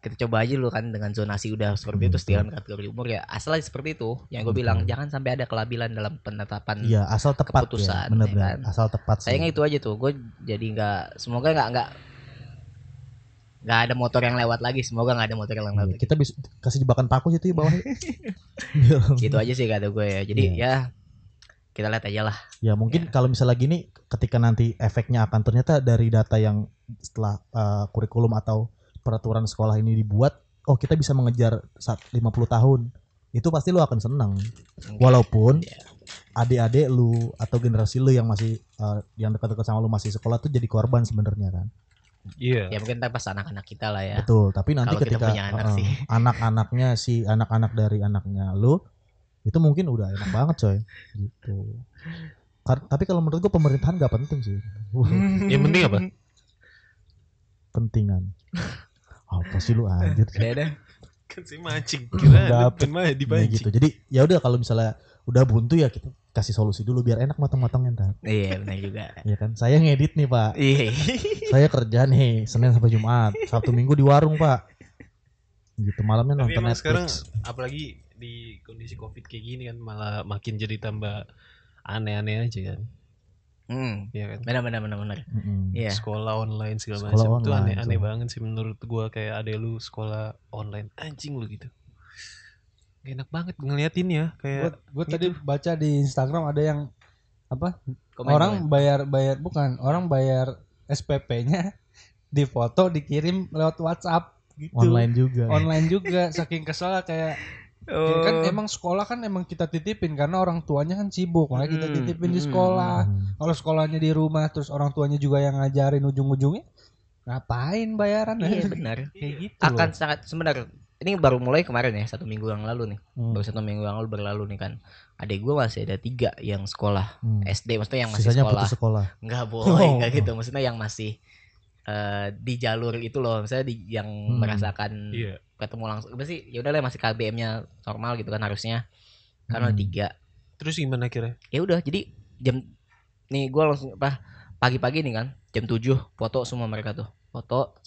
Speaker 3: kita coba aja dulu kan dengan zonasi udah seperti itu
Speaker 2: Hmm,
Speaker 3: setiap kategori umur ya asal seperti itu yang gue bilang jangan sampai ada kelabilan dalam penetapan
Speaker 2: Iya, asal tepat
Speaker 3: Keputusan,
Speaker 2: ya. Bener
Speaker 3: ya kan?
Speaker 2: Asal tepat sih.
Speaker 3: sayangnya itu aja tuh gue jadi nggak semoga nggak nggak nggak ada motor yang lewat lagi semoga nggak ada motor yang lewat
Speaker 2: Iya,
Speaker 3: lagi
Speaker 2: kita bisa kasih jebakan paku situ ya bawah. Biar
Speaker 3: gitu aja sih kata gue ya jadi
Speaker 2: Iya.
Speaker 3: ya kita lihat aja lah
Speaker 2: Ya mungkin kalau misalnya gini ketika nanti efeknya akan ternyata dari data yang setelah uh, kurikulum atau peraturan sekolah ini dibuat, oh kita bisa mengejar saat 50 tahun. Itu pasti lu akan senang. Walaupun
Speaker 3: Iya.
Speaker 2: adik-adik lu atau generasi lu yang masih uh, yang dekat-dekat sama lu masih sekolah tuh jadi korban sebenarnya kan.
Speaker 1: Iya.
Speaker 3: ya mungkin ntar pas anak-anak kita lah ya
Speaker 2: Betul, tapi nanti
Speaker 3: kita
Speaker 2: ketika
Speaker 3: anak
Speaker 2: uh, anak-anaknya si anak-anak dari anaknya lu itu mungkin udah enak banget coy. Gitu. Kar- tapi kalau menurut gua pemerintahan gak penting sih.
Speaker 1: Yang penting apa?
Speaker 2: pentingan. Apa sih lu anjir?
Speaker 3: Udah deh.
Speaker 1: Kan saya mancing. Kira
Speaker 2: Dapet.
Speaker 1: mah
Speaker 2: Ya
Speaker 1: dipancing.
Speaker 2: gitu. Jadi ya udah kalau misalnya udah buntu ya kita kasih solusi dulu biar enak matang-matangnya ntar.
Speaker 3: Iya benar juga.
Speaker 2: Ya kan? Saya ngedit nih, Pak.
Speaker 3: Iya.
Speaker 2: Saya kerja nih Senin sampai Jumat. Sabtu Minggu di warung, Pak. Gitu malamnya
Speaker 1: Tapi
Speaker 2: nonton
Speaker 1: emang sekarang
Speaker 2: Netflix.
Speaker 1: apalagi di kondisi covid kayak gini kan malah makin jadi tambah aneh-aneh aja kan.
Speaker 3: Hmm.
Speaker 1: Iya kan.
Speaker 3: Benar benar benar benar. Iya.
Speaker 1: Sekolah online segala
Speaker 2: Sekolah
Speaker 1: macam itu
Speaker 2: online
Speaker 1: aneh-aneh
Speaker 2: tuh.
Speaker 1: banget sih menurut gua kayak ada lu sekolah online anjing lu gitu. Gak enak banget ngeliatinnya
Speaker 4: Gue
Speaker 1: kayak
Speaker 4: gue tadi baca di Instagram ada yang apa
Speaker 3: Komen,
Speaker 4: orang
Speaker 3: komen.
Speaker 4: bayar bayar bukan orang bayar SPP-nya difoto dikirim lewat WhatsApp gitu
Speaker 2: Online juga.
Speaker 4: online juga saking kesel kayak
Speaker 3: Oh.
Speaker 4: kan emang sekolah kan emang kita titipin karena orang tuanya kan sibuk makanya kita
Speaker 3: Hmm,
Speaker 4: titipin di
Speaker 3: hmm,
Speaker 4: sekolah
Speaker 2: Hmm.
Speaker 4: kalau sekolahnya di rumah terus orang tuanya juga yang ngajarin ujung-ujungnya ngapain bayaran
Speaker 3: Iya benar.
Speaker 4: kayak gitu
Speaker 3: Akan
Speaker 4: loh.
Speaker 3: sangat sebenarnya ini baru mulai kemarin ya satu minggu yang lalu nih
Speaker 2: Hmm.
Speaker 3: baru satu minggu yang lalu berlalu nih kan adik gue masih ada tiga yang sekolah
Speaker 2: Hmm.
Speaker 3: SD maksudnya yang masih
Speaker 2: Sisanya
Speaker 3: sekolah
Speaker 2: putus sekolah.
Speaker 3: nggak boleh
Speaker 2: Oh.
Speaker 3: nggak gitu maksudnya yang masih eh, di jalur itu loh misalnya di yang
Speaker 2: Hmm.
Speaker 3: merasakan
Speaker 1: iya.
Speaker 3: ketemu langsung apa sih ya udah lah masih KBM-nya normal gitu kan harusnya karena
Speaker 2: Hmm.
Speaker 3: tiga
Speaker 1: Terus gimana kira?
Speaker 3: ya udah jadi jam nih gue langsung apa pagi-pagi nih kan jam 7 foto semua mereka tuh foto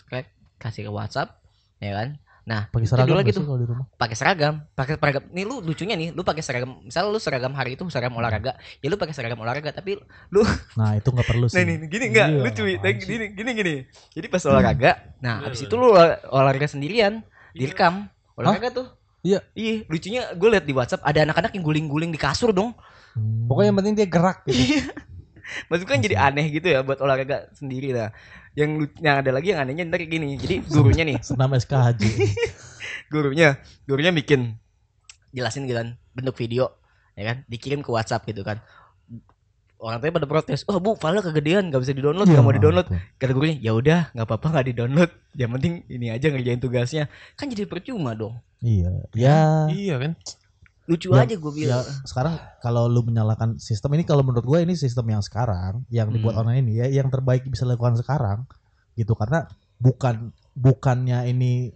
Speaker 3: kasih ke WhatsApp ya kan nah
Speaker 2: Pakai seragam
Speaker 3: lagi tuh.
Speaker 2: di rumah?
Speaker 3: pakai seragam pakai seragam nih lu lucunya nih lu pakai seragam. Misal lu seragam hari itu seragam olahraga. Ya lu pakai seragam olahraga tapi
Speaker 2: Nah, itu nggak perlu sih.
Speaker 3: nah ini gini enggak
Speaker 4: Iya,
Speaker 3: lucu nah, gini gini gini jadi pas olahraga nah
Speaker 1: Bener,
Speaker 3: habis
Speaker 1: bener.
Speaker 3: itu lu olah- olahraga sendirian direkam. Olahraga tuh.
Speaker 4: Iya.
Speaker 3: iya lucunya gue liat di WhatsApp ada anak-anak yang guling-guling di kasur dong.
Speaker 2: Hmm.
Speaker 4: pokoknya yang penting dia gerak gitu.
Speaker 3: Maksudnya kan jadi aneh gitu ya buat olahraga sendiri lah. Yang yang ada lagi yang anehnya ntar kayak gini. Jadi gurunya nih,
Speaker 2: senam SKJ.
Speaker 3: gurunya, gurunya bikin jelasin gitu kan bentuk video ya kan dikirim ke WhatsApp gitu kan. Orang tuanya pada protes, "Oh, Bu, file kegedean, nggak bisa di-download, nggak
Speaker 2: Iya,
Speaker 3: mau di-download."
Speaker 2: ampun.
Speaker 3: Kata gurunya, "Ya udah, nggak apa-apa nggak di-download. Yang penting ini aja ngerjain tugasnya." Kan jadi percuma dong.
Speaker 2: Iya. Ya.
Speaker 1: Iya kan?
Speaker 3: Lucu
Speaker 2: Ya,
Speaker 3: aja gue
Speaker 2: Ya
Speaker 3: bilang.
Speaker 2: sekarang kalau lu menyalakan sistem ini kalau menurut gue ini sistem yang sekarang yang dibuat
Speaker 3: Hmm.
Speaker 2: online ini ya yang terbaik bisa dilakukan sekarang gitu karena bukan bukannya ini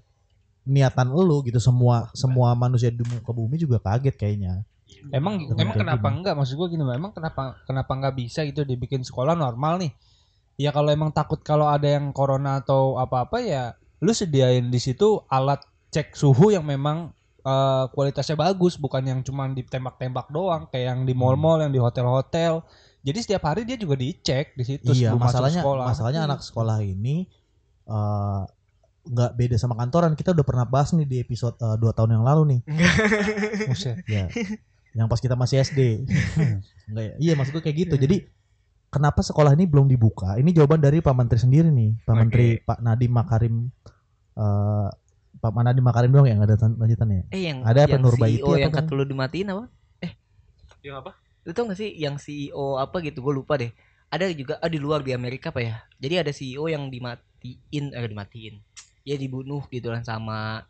Speaker 2: niatan lu gitu semua semua manusia di muka bumi juga kaget kayaknya.
Speaker 4: Emang
Speaker 2: Dengan
Speaker 4: emang
Speaker 2: kayak
Speaker 4: kenapa
Speaker 2: gini.
Speaker 4: enggak? Maksud gua gini, emang kenapa kenapa enggak bisa gitu dibikin sekolah normal nih? Ya kalau emang takut kalau ada yang corona atau apa-apa ya lu sediain di situ alat cek suhu yang memang eh, kualitasnya bagus, bukan yang cuma ditembak-tembak doang kayak yang di
Speaker 2: Hmm.
Speaker 4: mall-mall, yang di hotel-hotel. Jadi setiap hari dia juga dicek di situ
Speaker 2: iya,
Speaker 4: sebelum masuk
Speaker 2: masalahnya
Speaker 4: sekolah.
Speaker 2: masalahnya anak sekolah ini eh, nggak beda sama kantoran. Kita udah pernah bahas nih di episode eh, dua tahun yang lalu nih. Ya. yang pas kita masih SD. Enggak ya? Iya, maksud gue kayak gitu. Jadi kenapa sekolah ini belum dibuka? Ini jawaban dari Pak Menteri sendiri nih. Pak
Speaker 3: Oke.
Speaker 2: Menteri Pak Nadiem Makarim eh, Pak Pak mana dimakarin doang ya nggak ada tan- lanjutannya.
Speaker 3: Eh yang
Speaker 2: Ada apa
Speaker 3: yang
Speaker 2: Nurbaiti
Speaker 3: CEO yang
Speaker 2: kan?
Speaker 3: kata lu dimatiin apa?
Speaker 1: Yang apa?
Speaker 3: Lu tau gak sih yang CEO apa gitu gue lupa deh. Ada juga ah, di luar di Amerika apa ya? Jadi ada CEO yang dimatiin eh dimatiin. Ya dibunuh gitu lah sama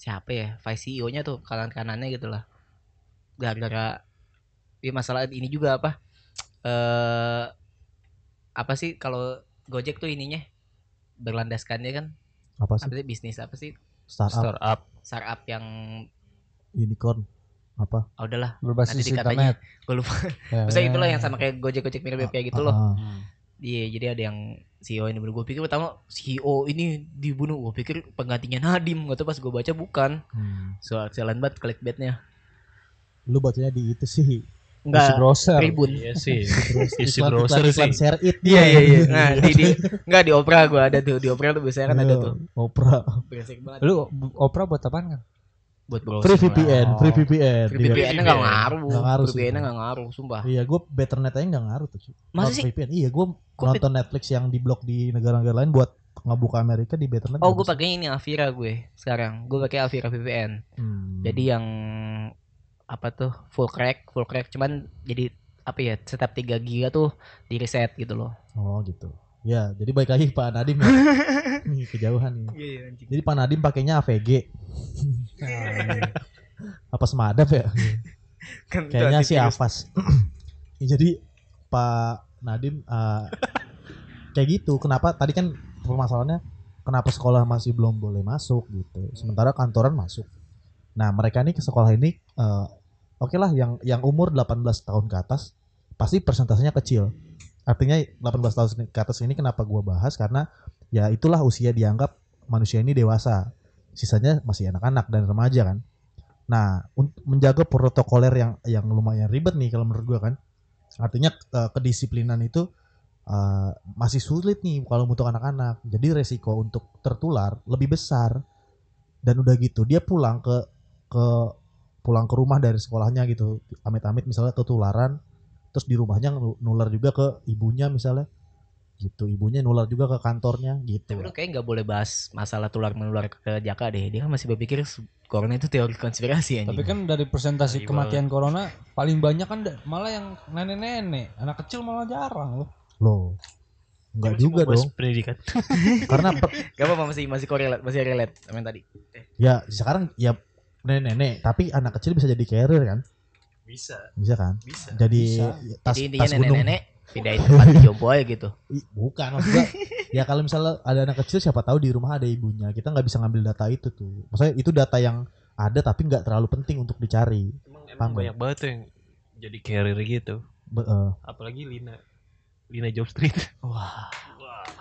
Speaker 3: siapa ya? Vice CEO-nya tuh kanan kanannya gitu lah. Gara-gara ya masalah ini juga apa? Eh apa sih kalau Gojek tuh ininya berlandaskannya kan
Speaker 2: Apa sih?
Speaker 3: apa sih bisnis apa sih
Speaker 2: Startup,
Speaker 1: Startup.
Speaker 3: startup yang
Speaker 2: unicorn, apa?
Speaker 3: oh udahlah
Speaker 4: berbasis
Speaker 3: Nanti dikatanya.
Speaker 4: internet.
Speaker 3: gue lupa
Speaker 4: Ya,
Speaker 3: Maksudnya
Speaker 4: ya.
Speaker 3: itulah yang sama kayak Gojek Gojek mirip kayak gitu loh
Speaker 2: Ah,
Speaker 3: Iya, jadi ada yang CEO ini gue pikir pertama CEO ini dibunuh, gue pikir penggantinya Nadim, gak tau pas gue baca bukan.
Speaker 2: hmm.
Speaker 3: Soal jalan banget clickbaitnya.
Speaker 2: Lu bacanya di itu sih.
Speaker 4: Isi
Speaker 3: Enggak,
Speaker 4: browser.
Speaker 3: Tribun.
Speaker 1: Iya sih. Isi browser
Speaker 2: iklan- iklan
Speaker 1: sih.
Speaker 2: share it.
Speaker 3: Iya iya iya. Nah di, di enggak di Opera gue ada tuh di Opera tuh biasanya kan ada tuh.
Speaker 2: Opera.
Speaker 3: Banget.
Speaker 4: Lu Opera buat apaan kan?
Speaker 3: buat browsing.
Speaker 2: Free. VPN,
Speaker 4: Oh.
Speaker 2: free VPN.
Speaker 3: Free VPN-nya enggak ngaruh.
Speaker 2: Nggak ngaruh sih.
Speaker 3: VPN-nya enggak ngaruh, sumpah.
Speaker 2: Iya, gue betternet aja nggak ngaruh tuh.
Speaker 3: Masa sih?
Speaker 2: VPN. Iya, gue nonton Netflix yang di blok di negara-negara lain buat ngebuka Amerika di betternet.
Speaker 3: Oh,
Speaker 2: nggak
Speaker 3: gue pakai ini Avira gue sekarang. Gue pakai Avira VPN.
Speaker 2: Hmm.
Speaker 3: Jadi yang apa tuh full crack, full crack cuman jadi apa ya setiap 3 giga tuh di reset gitu loh.
Speaker 2: Oh gitu. Ya, jadi baik lagi Pak Nadim ya. Nih kejauhan nih.
Speaker 3: Iya iya anjing.
Speaker 2: Jadi Pak Nadim pakainya AVG. Apa semadap ya?
Speaker 3: Kan
Speaker 2: Kayaknya sih
Speaker 3: antivirus.
Speaker 2: Avas. Ya, jadi Pak Nadim eh, kayak gitu. Kenapa tadi kan permasalahannya kenapa sekolah masih belum boleh masuk gitu. Sementara kantoran masuk. Nah, mereka ini ke sekolah ini eh, oke lah yang yang umur 18 tahun ke atas pasti persentasenya kecil. Artinya 18 tahun ke atas ini kenapa gua bahas karena ya itulah usia dianggap manusia ini dewasa. Sisanya masih anak-anak dan remaja kan. Nah, untuk menjaga protokoler yang yang lumayan ribet nih kalau menurut gua kan. Artinya eh, kedisiplinan itu eh, masih sulit nih kalau untuk anak-anak. Jadi resiko untuk tertular lebih besar. Dan udah gitu dia pulang ke ke pulang ke rumah dari sekolahnya gitu. Amit-amit misalnya ketularan terus di rumahnya nul- nular juga ke ibunya misalnya. Gitu. Ibunya nular juga ke kantornya gitu.
Speaker 3: Tapi lu kayak nggak boleh bahas masalah tular menular ke Jaka deh. Dia kan masih berpikir corona itu teori konspirasi anjing.
Speaker 4: Tapi kan dari presentasi kematian corona paling banyak kan malah yang nenek-nenek, anak kecil malah jarang loh.
Speaker 2: Loh. Enggak juga dong.
Speaker 1: Pendidikan.
Speaker 2: Karena per-
Speaker 3: Gak apa-apa masih masih korelate, masih relate sama yang tadi.
Speaker 2: ya sekarang ya nenek-nenek tapi anak kecil bisa jadi carrier kan?
Speaker 1: Bisa.
Speaker 2: Bisa kan?
Speaker 1: Bisa.
Speaker 2: Jadi
Speaker 4: Bisa.
Speaker 2: tas
Speaker 3: Jadi intinya
Speaker 2: tas gunung.
Speaker 3: nenek-nenek pindahin tempat aja gitu.
Speaker 2: Bukan maksud gua, ya kalau misalnya ada anak kecil siapa tahu di rumah ada ibunya. Kita nggak bisa ngambil data itu tuh. Maksudnya itu data yang ada tapi nggak terlalu penting untuk dicari.
Speaker 1: Emang, emang banyak banget tuh yang jadi carrier gitu.
Speaker 2: Be- eh,
Speaker 1: Apalagi Lina. Lina Job Street.
Speaker 3: Wah,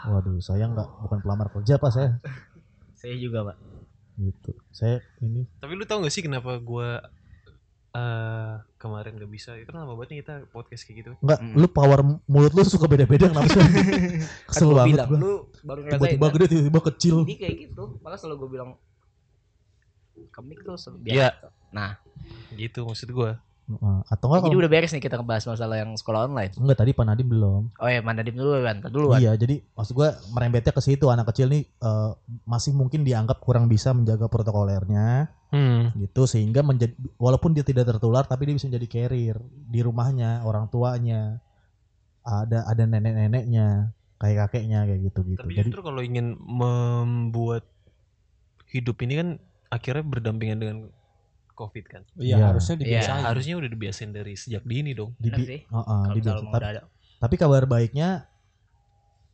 Speaker 2: waduh, saya nggak bukan pelamar kerja pak saya.
Speaker 3: saya juga, Pak.
Speaker 2: Gitu. Saya ini
Speaker 1: Tapi lu tau gak sih kenapa gua eh kemarin gak bisa? Itu kan lama banget nih kita podcast kayak gitu.
Speaker 2: nggak.
Speaker 3: Mm.
Speaker 2: Lu power mulut lu suka beda-beda kenapa sih?
Speaker 3: Kan
Speaker 2: Kesel
Speaker 3: gua
Speaker 2: banget
Speaker 3: bilang,
Speaker 2: gua.
Speaker 3: lu baru
Speaker 2: Tiba-tiba
Speaker 3: kan?
Speaker 2: gede, tiba-tiba kecil.
Speaker 3: Ini kayak gitu. Malah selalu gue bilang kemik tuh se-
Speaker 1: Iya.
Speaker 3: biasa. Nah,
Speaker 1: Gitu maksud gua.
Speaker 2: Heeh. Atau enggak
Speaker 3: jadi
Speaker 2: kalau
Speaker 3: udah beres nih kita ngebahas masalah yang sekolah online.
Speaker 2: enggak tadi Pak Nadim belum.
Speaker 3: Oh ya, Mandadim dulu kan. Dulu kan.
Speaker 2: Iya, jadi maksud gua merembetnya ke situ anak kecil nih eh, masih mungkin dianggap kurang bisa menjaga protokolernya
Speaker 1: Hmm.
Speaker 2: gitu sehingga menjadi walaupun dia tidak tertular tapi dia bisa menjadi carrier di rumahnya, orang tuanya. Ada ada nenek-neneknya, kayak kakeknya kayak gitu gitu.
Speaker 1: Tapi
Speaker 2: Jadi
Speaker 1: justru kalau ingin membuat hidup ini kan akhirnya berdampingan dengan COVID kan.
Speaker 4: Iya,
Speaker 2: Iya.
Speaker 4: harusnya dibiasain.
Speaker 1: Harusnya udah dibiasain dari sejak dini dong.
Speaker 2: di,
Speaker 3: Bener sih.
Speaker 2: Heeh,
Speaker 3: Kalau
Speaker 2: dibiasain. Tapi-
Speaker 3: ada.
Speaker 2: Tapi kabar baiknya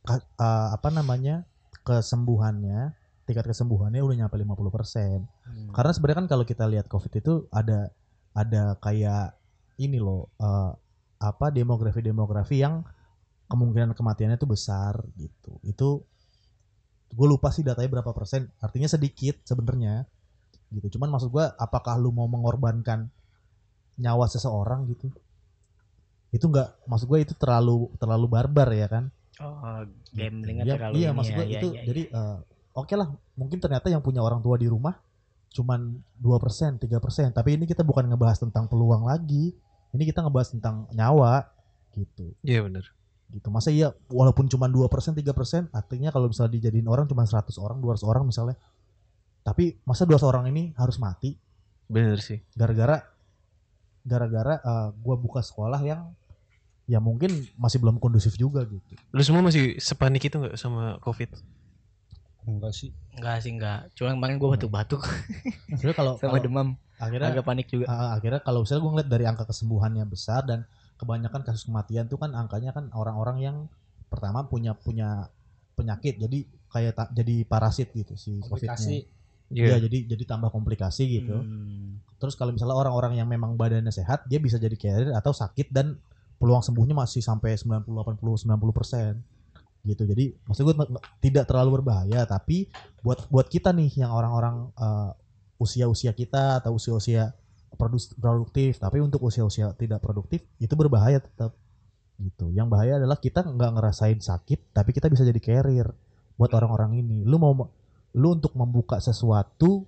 Speaker 2: ka- eh, apa namanya? kesembuhannya, tingkat kesembuhannya udah nyampe 50%.
Speaker 3: Hmm.
Speaker 2: Karena sebenarnya kan kalau kita lihat COVID itu ada ada kayak ini loh eh, apa demografi-demografi yang kemungkinan kematiannya itu besar gitu. Itu gue lupa sih datanya berapa persen. Artinya sedikit sebenarnya gitu. Cuman maksud gue apakah lu mau mengorbankan nyawa seseorang gitu? Itu enggak maksud gue itu terlalu terlalu barbar ya kan?
Speaker 3: Oh, gamblingnya
Speaker 2: Iya,
Speaker 3: terlalu
Speaker 2: iya maksud
Speaker 3: ya,
Speaker 2: gue
Speaker 3: iya,
Speaker 2: itu
Speaker 3: iya,
Speaker 2: jadi eh, oke lah mungkin ternyata yang punya orang tua di rumah cuman 2% 3% tapi ini kita bukan ngebahas tentang peluang lagi ini kita ngebahas tentang nyawa gitu
Speaker 1: Iya bener.
Speaker 2: gitu masa iya walaupun cuma 2% 3% artinya kalau misalnya dijadiin orang cuma 100 orang 200 orang misalnya Tapi masa dua orang ini harus mati
Speaker 1: Bener sih.
Speaker 2: gara-gara gara-gara eh, gua buka sekolah yang ya mungkin masih belum kondusif juga gitu.
Speaker 1: Lu semua masih sepanik itu nggak sama covid?
Speaker 4: Enggak sih.
Speaker 3: Enggak sih enggak. Cuma kemarin gue batuk-batuk
Speaker 2: Sebenarnya kalau
Speaker 3: sama
Speaker 2: kalau
Speaker 3: demam.
Speaker 2: akhirnya
Speaker 3: Agak panik juga.
Speaker 2: Ah, akhirnya kalau misalnya gue ngeliat dari angka kesembuhannya besar dan kebanyakan kasus kematian tuh kan angkanya kan orang-orang yang pertama punya punya penyakit jadi kayak ta- jadi parasit gitu si covidnya
Speaker 4: Komplikasi.
Speaker 2: Iya
Speaker 1: Iya.
Speaker 2: jadi jadi tambah komplikasi gitu.
Speaker 3: Hmm.
Speaker 2: terus kalau misalnya orang-orang yang memang badannya sehat dia bisa jadi carrier atau sakit dan peluang sembuhnya masih sampai 90 80 90 persen. Gitu. Jadi maksud gue tidak terlalu berbahaya tapi buat buat kita nih yang orang-orang eh, usia-usia kita atau usia-usia produktif tapi untuk usia-usia tidak produktif itu berbahaya tetap. Gitu. Yang bahaya adalah kita nggak ngerasain sakit tapi kita bisa jadi carrier buat orang-orang ini. Lu mau lu untuk membuka sesuatu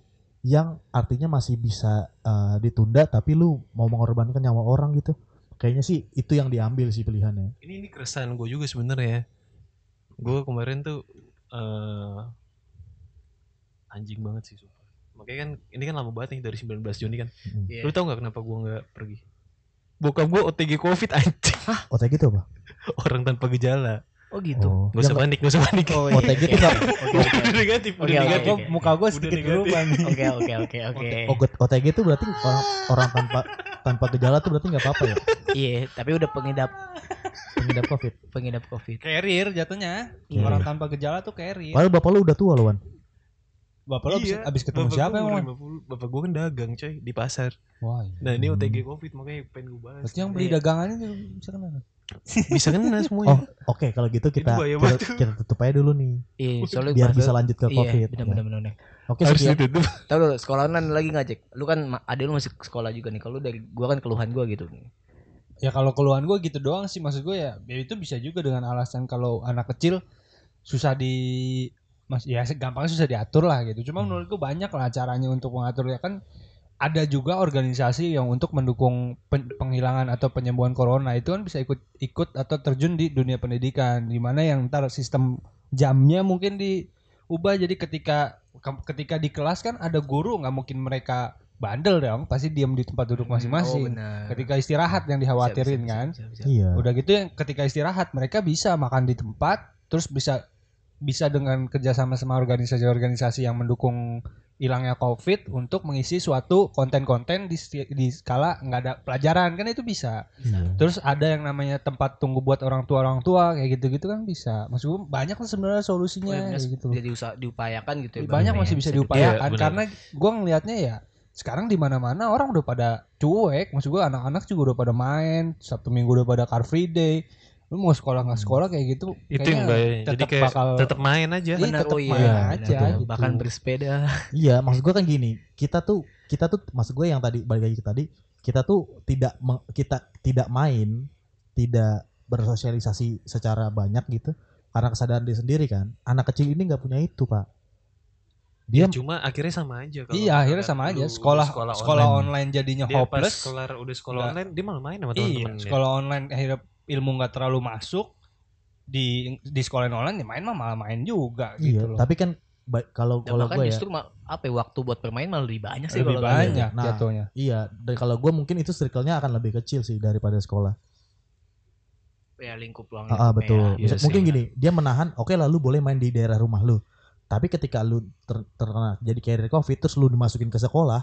Speaker 2: yang artinya masih bisa eh, ditunda tapi lu mau mengorbankan nyawa orang gitu kayaknya sih itu yang diambil sih pilihannya
Speaker 1: Ini ini keresahan gue juga sebenarnya. Gue kemarin tuh eh anjing banget sih sumpah. Makanya kan ini kan lama banget nih dari 19 Juni kan.
Speaker 3: Iya.
Speaker 1: Lu tau nggak kenapa gue nggak pergi? Bokap gue OTG COVID anjing.
Speaker 2: OTG itu apa?
Speaker 1: Orang tanpa gejala.
Speaker 3: Oh gitu.
Speaker 2: Oh,
Speaker 1: Gak usah panik, gak usah panik.
Speaker 3: Oh,
Speaker 2: OTG itu nggak
Speaker 1: udah negatif, udah
Speaker 3: Oke, oke,
Speaker 1: negatif.
Speaker 3: oke.
Speaker 4: Muka gue sedikit berubah nih.
Speaker 3: Oke oke oke oke.
Speaker 2: OTG itu berarti orang orang tanpa tanpa gejala tuh berarti nggak apa-apa ya
Speaker 3: Iya, tapi udah pengidap
Speaker 2: pengidap covid.
Speaker 3: pengidap Covid.
Speaker 4: Carrier jatuhnya.
Speaker 3: Iya.
Speaker 4: Orang tanpa gejala tuh carrier.
Speaker 2: Padahal bapak lu udah tua loh Wan.
Speaker 4: Bapak lo abis,
Speaker 1: Iya,
Speaker 4: abis ketemu
Speaker 1: bapak
Speaker 4: siapa emang?
Speaker 1: 50, Bapak gue kan dagang coy di pasar.
Speaker 4: Wah, iya.
Speaker 1: Nah ini
Speaker 2: Hmm.
Speaker 1: OTG COVID makanya pengen gue bahas.
Speaker 4: Berarti yang beli
Speaker 3: Iya.
Speaker 4: dagangannya bisa kena.
Speaker 1: Bisa kena
Speaker 2: Oh,
Speaker 1: semuanya.
Speaker 2: oke kalau gitu kita kita, kita tutup aja dulu nih
Speaker 3: Iya, soalnya
Speaker 2: biar
Speaker 3: bahasa-
Speaker 2: bisa lanjut ke
Speaker 3: Iya,
Speaker 2: covid.
Speaker 3: benar
Speaker 2: ya.
Speaker 3: benar benar. benar.
Speaker 2: Oke
Speaker 1: Harus
Speaker 2: sekian.
Speaker 1: ditutup.
Speaker 3: Tahu lu sekolah online lagi ngajak. Lu kan ada lu masih sekolah juga nih. Kalau dari gua kan keluhan gua gitu.
Speaker 4: Ya kalau keluhan gue gitu doang sih maksud gue ya, ya itu bisa juga dengan alasan kalau anak kecil susah di mas ya gampangnya susah diatur lah gitu. Cuma
Speaker 2: Hmm.
Speaker 4: menurut gue banyak lah caranya untuk mengatur ya kan ada juga organisasi yang untuk mendukung pen- penghilangan atau penyembuhan corona itu kan bisa ikut ikut atau terjun di dunia pendidikan di mana yang ntar sistem jamnya mungkin diubah jadi ketika ke- ketika di kelas kan ada guru nggak mungkin mereka bandel dong pasti diam di tempat duduk
Speaker 3: Oh,
Speaker 4: masing-masing
Speaker 3: benar.
Speaker 4: ketika istirahat yang dikhawatirin
Speaker 3: Bisa, bisa,
Speaker 4: kan
Speaker 3: bisa, bisa, bisa.
Speaker 2: Iya.
Speaker 4: udah gitu yang ketika istirahat mereka bisa makan di tempat terus bisa bisa dengan kerjasama sama organisasi-organisasi yang mendukung hilangnya covid untuk mengisi suatu konten-konten di, di skala nggak ada pelajaran kan itu bisa
Speaker 2: Iya.
Speaker 4: terus ada yang namanya tempat tunggu buat orang tua orang tua kayak gitu-gitu kan bisa maksud gue banyak lah sebenarnya
Speaker 3: Oh,
Speaker 4: solusinya
Speaker 3: ya,
Speaker 4: gitu
Speaker 3: Jadi usaha diupayakan gitu ya.
Speaker 4: banyak masih
Speaker 3: ya.
Speaker 4: bisa
Speaker 3: Bisa
Speaker 4: diupayakan
Speaker 1: benar.
Speaker 4: karena gua ngelihatnya ya sekarang di mana-mana orang udah pada cuek maksud gua anak-anak juga udah pada main sabtu minggu udah pada car free day lu mau sekolah nggak sekolah kayak gitu
Speaker 1: Itu yang bahaya. Jadi
Speaker 4: tetap
Speaker 1: kayak
Speaker 4: bakal
Speaker 1: tetap main aja.
Speaker 4: Iya,
Speaker 3: Benar,
Speaker 4: tetap
Speaker 3: oh iya,
Speaker 4: main aja
Speaker 3: benar.
Speaker 4: gitu.
Speaker 3: Bahkan bersepeda.
Speaker 2: Iya, maksud gue kan gini, kita tuh kita tuh maksud gue yang tadi balik lagi ke tadi, kita tuh tidak kita tidak main, tidak bersosialisasi secara banyak gitu karena kesadaran dia sendiri kan. Anak kecil ini nggak punya itu, Pak. Dia
Speaker 1: Ya, cuma akhirnya sama aja kalau
Speaker 4: iya akhirnya sama aja sekolah
Speaker 1: udah
Speaker 4: sekolah, online. jadinya
Speaker 1: Dia pas
Speaker 4: hopeless
Speaker 1: kelar udah sekolah
Speaker 4: Nggak.
Speaker 1: online dia malah main sama
Speaker 4: iya
Speaker 1: teman-teman.
Speaker 4: sekolah online akhirnya ilmu nggak terlalu masuk di di sekolah online ya main mah malah main juga
Speaker 2: iya,
Speaker 4: gitu loh
Speaker 2: tapi kan kalau
Speaker 3: Dan
Speaker 2: kalau gue ya,
Speaker 3: justru apa ya, waktu buat bermain malah lebih banyak sih
Speaker 4: lebih
Speaker 3: gitu.
Speaker 4: banyak
Speaker 2: Nah,
Speaker 4: jatuhnya
Speaker 2: iya, dan kalau gue mungkin itu circle-nya akan lebih kecil sih daripada sekolah.
Speaker 3: Ya lingkup ruang
Speaker 2: Ah, ah, betul.
Speaker 3: ya.
Speaker 1: Iya
Speaker 2: Bisa-
Speaker 1: sih,
Speaker 2: mungkin
Speaker 1: benar.
Speaker 2: gini, dia menahan, oke lah lu boleh main di daerah rumah lu. Tapi ketika lu ter- terkena jadi carrier covid terus lu dimasukin ke sekolah,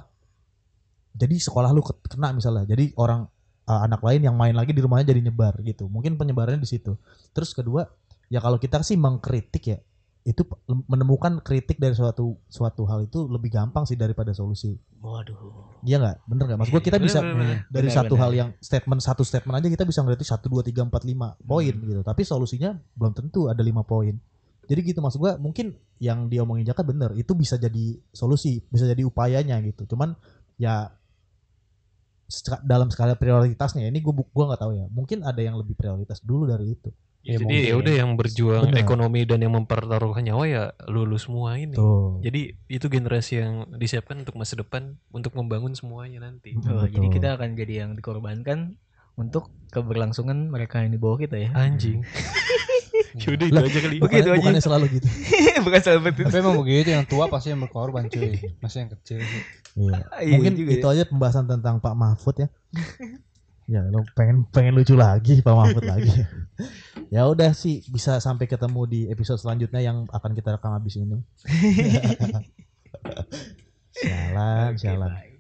Speaker 2: jadi sekolah lu ke- kena misalnya. Jadi orang uh, anak lain yang main lagi di rumahnya jadi nyebar gitu. Mungkin penyebarannya di situ. Terus kedua, ya kalau kita sih mengkritik ya, itu menemukan kritik dari suatu suatu hal itu lebih gampang sih daripada solusi.
Speaker 3: Waduh.
Speaker 2: Iya nggak? Bener nggak? Maksud gua kita
Speaker 1: Bener,
Speaker 2: bisa
Speaker 1: bener, bener.
Speaker 2: dari
Speaker 3: Benar,
Speaker 2: satu
Speaker 3: benar.
Speaker 2: hal yang statement satu statement aja kita bisa ngeliatnya satu dua tiga empat lima poin
Speaker 3: Hmm.
Speaker 2: gitu tapi solusinya belum tentu ada lima poin jadi gitu maksud gua mungkin yang diomongin Jaka bener itu bisa jadi solusi bisa jadi upayanya gitu cuman ya dalam skala prioritasnya ini gua bu- gua nggak tahu ya mungkin ada yang lebih prioritas dulu dari itu
Speaker 1: Ya,
Speaker 4: Ya,
Speaker 1: jadi ya udah yang berjuang
Speaker 2: Benar.
Speaker 1: ekonomi dan yang mempertaruhkan nyawa ya lulu semua ini.
Speaker 2: tuh
Speaker 1: Jadi itu generasi yang disiapkan untuk masa depan untuk membangun semuanya nanti.
Speaker 3: Oh, jadi kita akan jadi yang dikorbankan untuk keberlangsungan mereka yang di bawah kita ya.
Speaker 1: Anjing. Yaudah itu
Speaker 2: Lah,
Speaker 1: aja kali.
Speaker 3: Begitu
Speaker 2: Bukannya,
Speaker 3: aja.
Speaker 2: bukannya selalu gitu.
Speaker 3: Bukan sahabat itu.
Speaker 4: Tapi emang begitu yang tua pasti yang berkorban cuy. Masih yang kecil sih.
Speaker 2: Iya.
Speaker 3: Iya
Speaker 2: Mungkin
Speaker 3: juga
Speaker 2: itu aja pembahasan tentang Pak Mahfud ya. ya lo pengen pengen lucu lagi Pak Mahfud lagi. ya udah sih bisa sampai ketemu di episode selanjutnya yang akan kita rekam habis ini. Sialan, sialan.
Speaker 3: bye.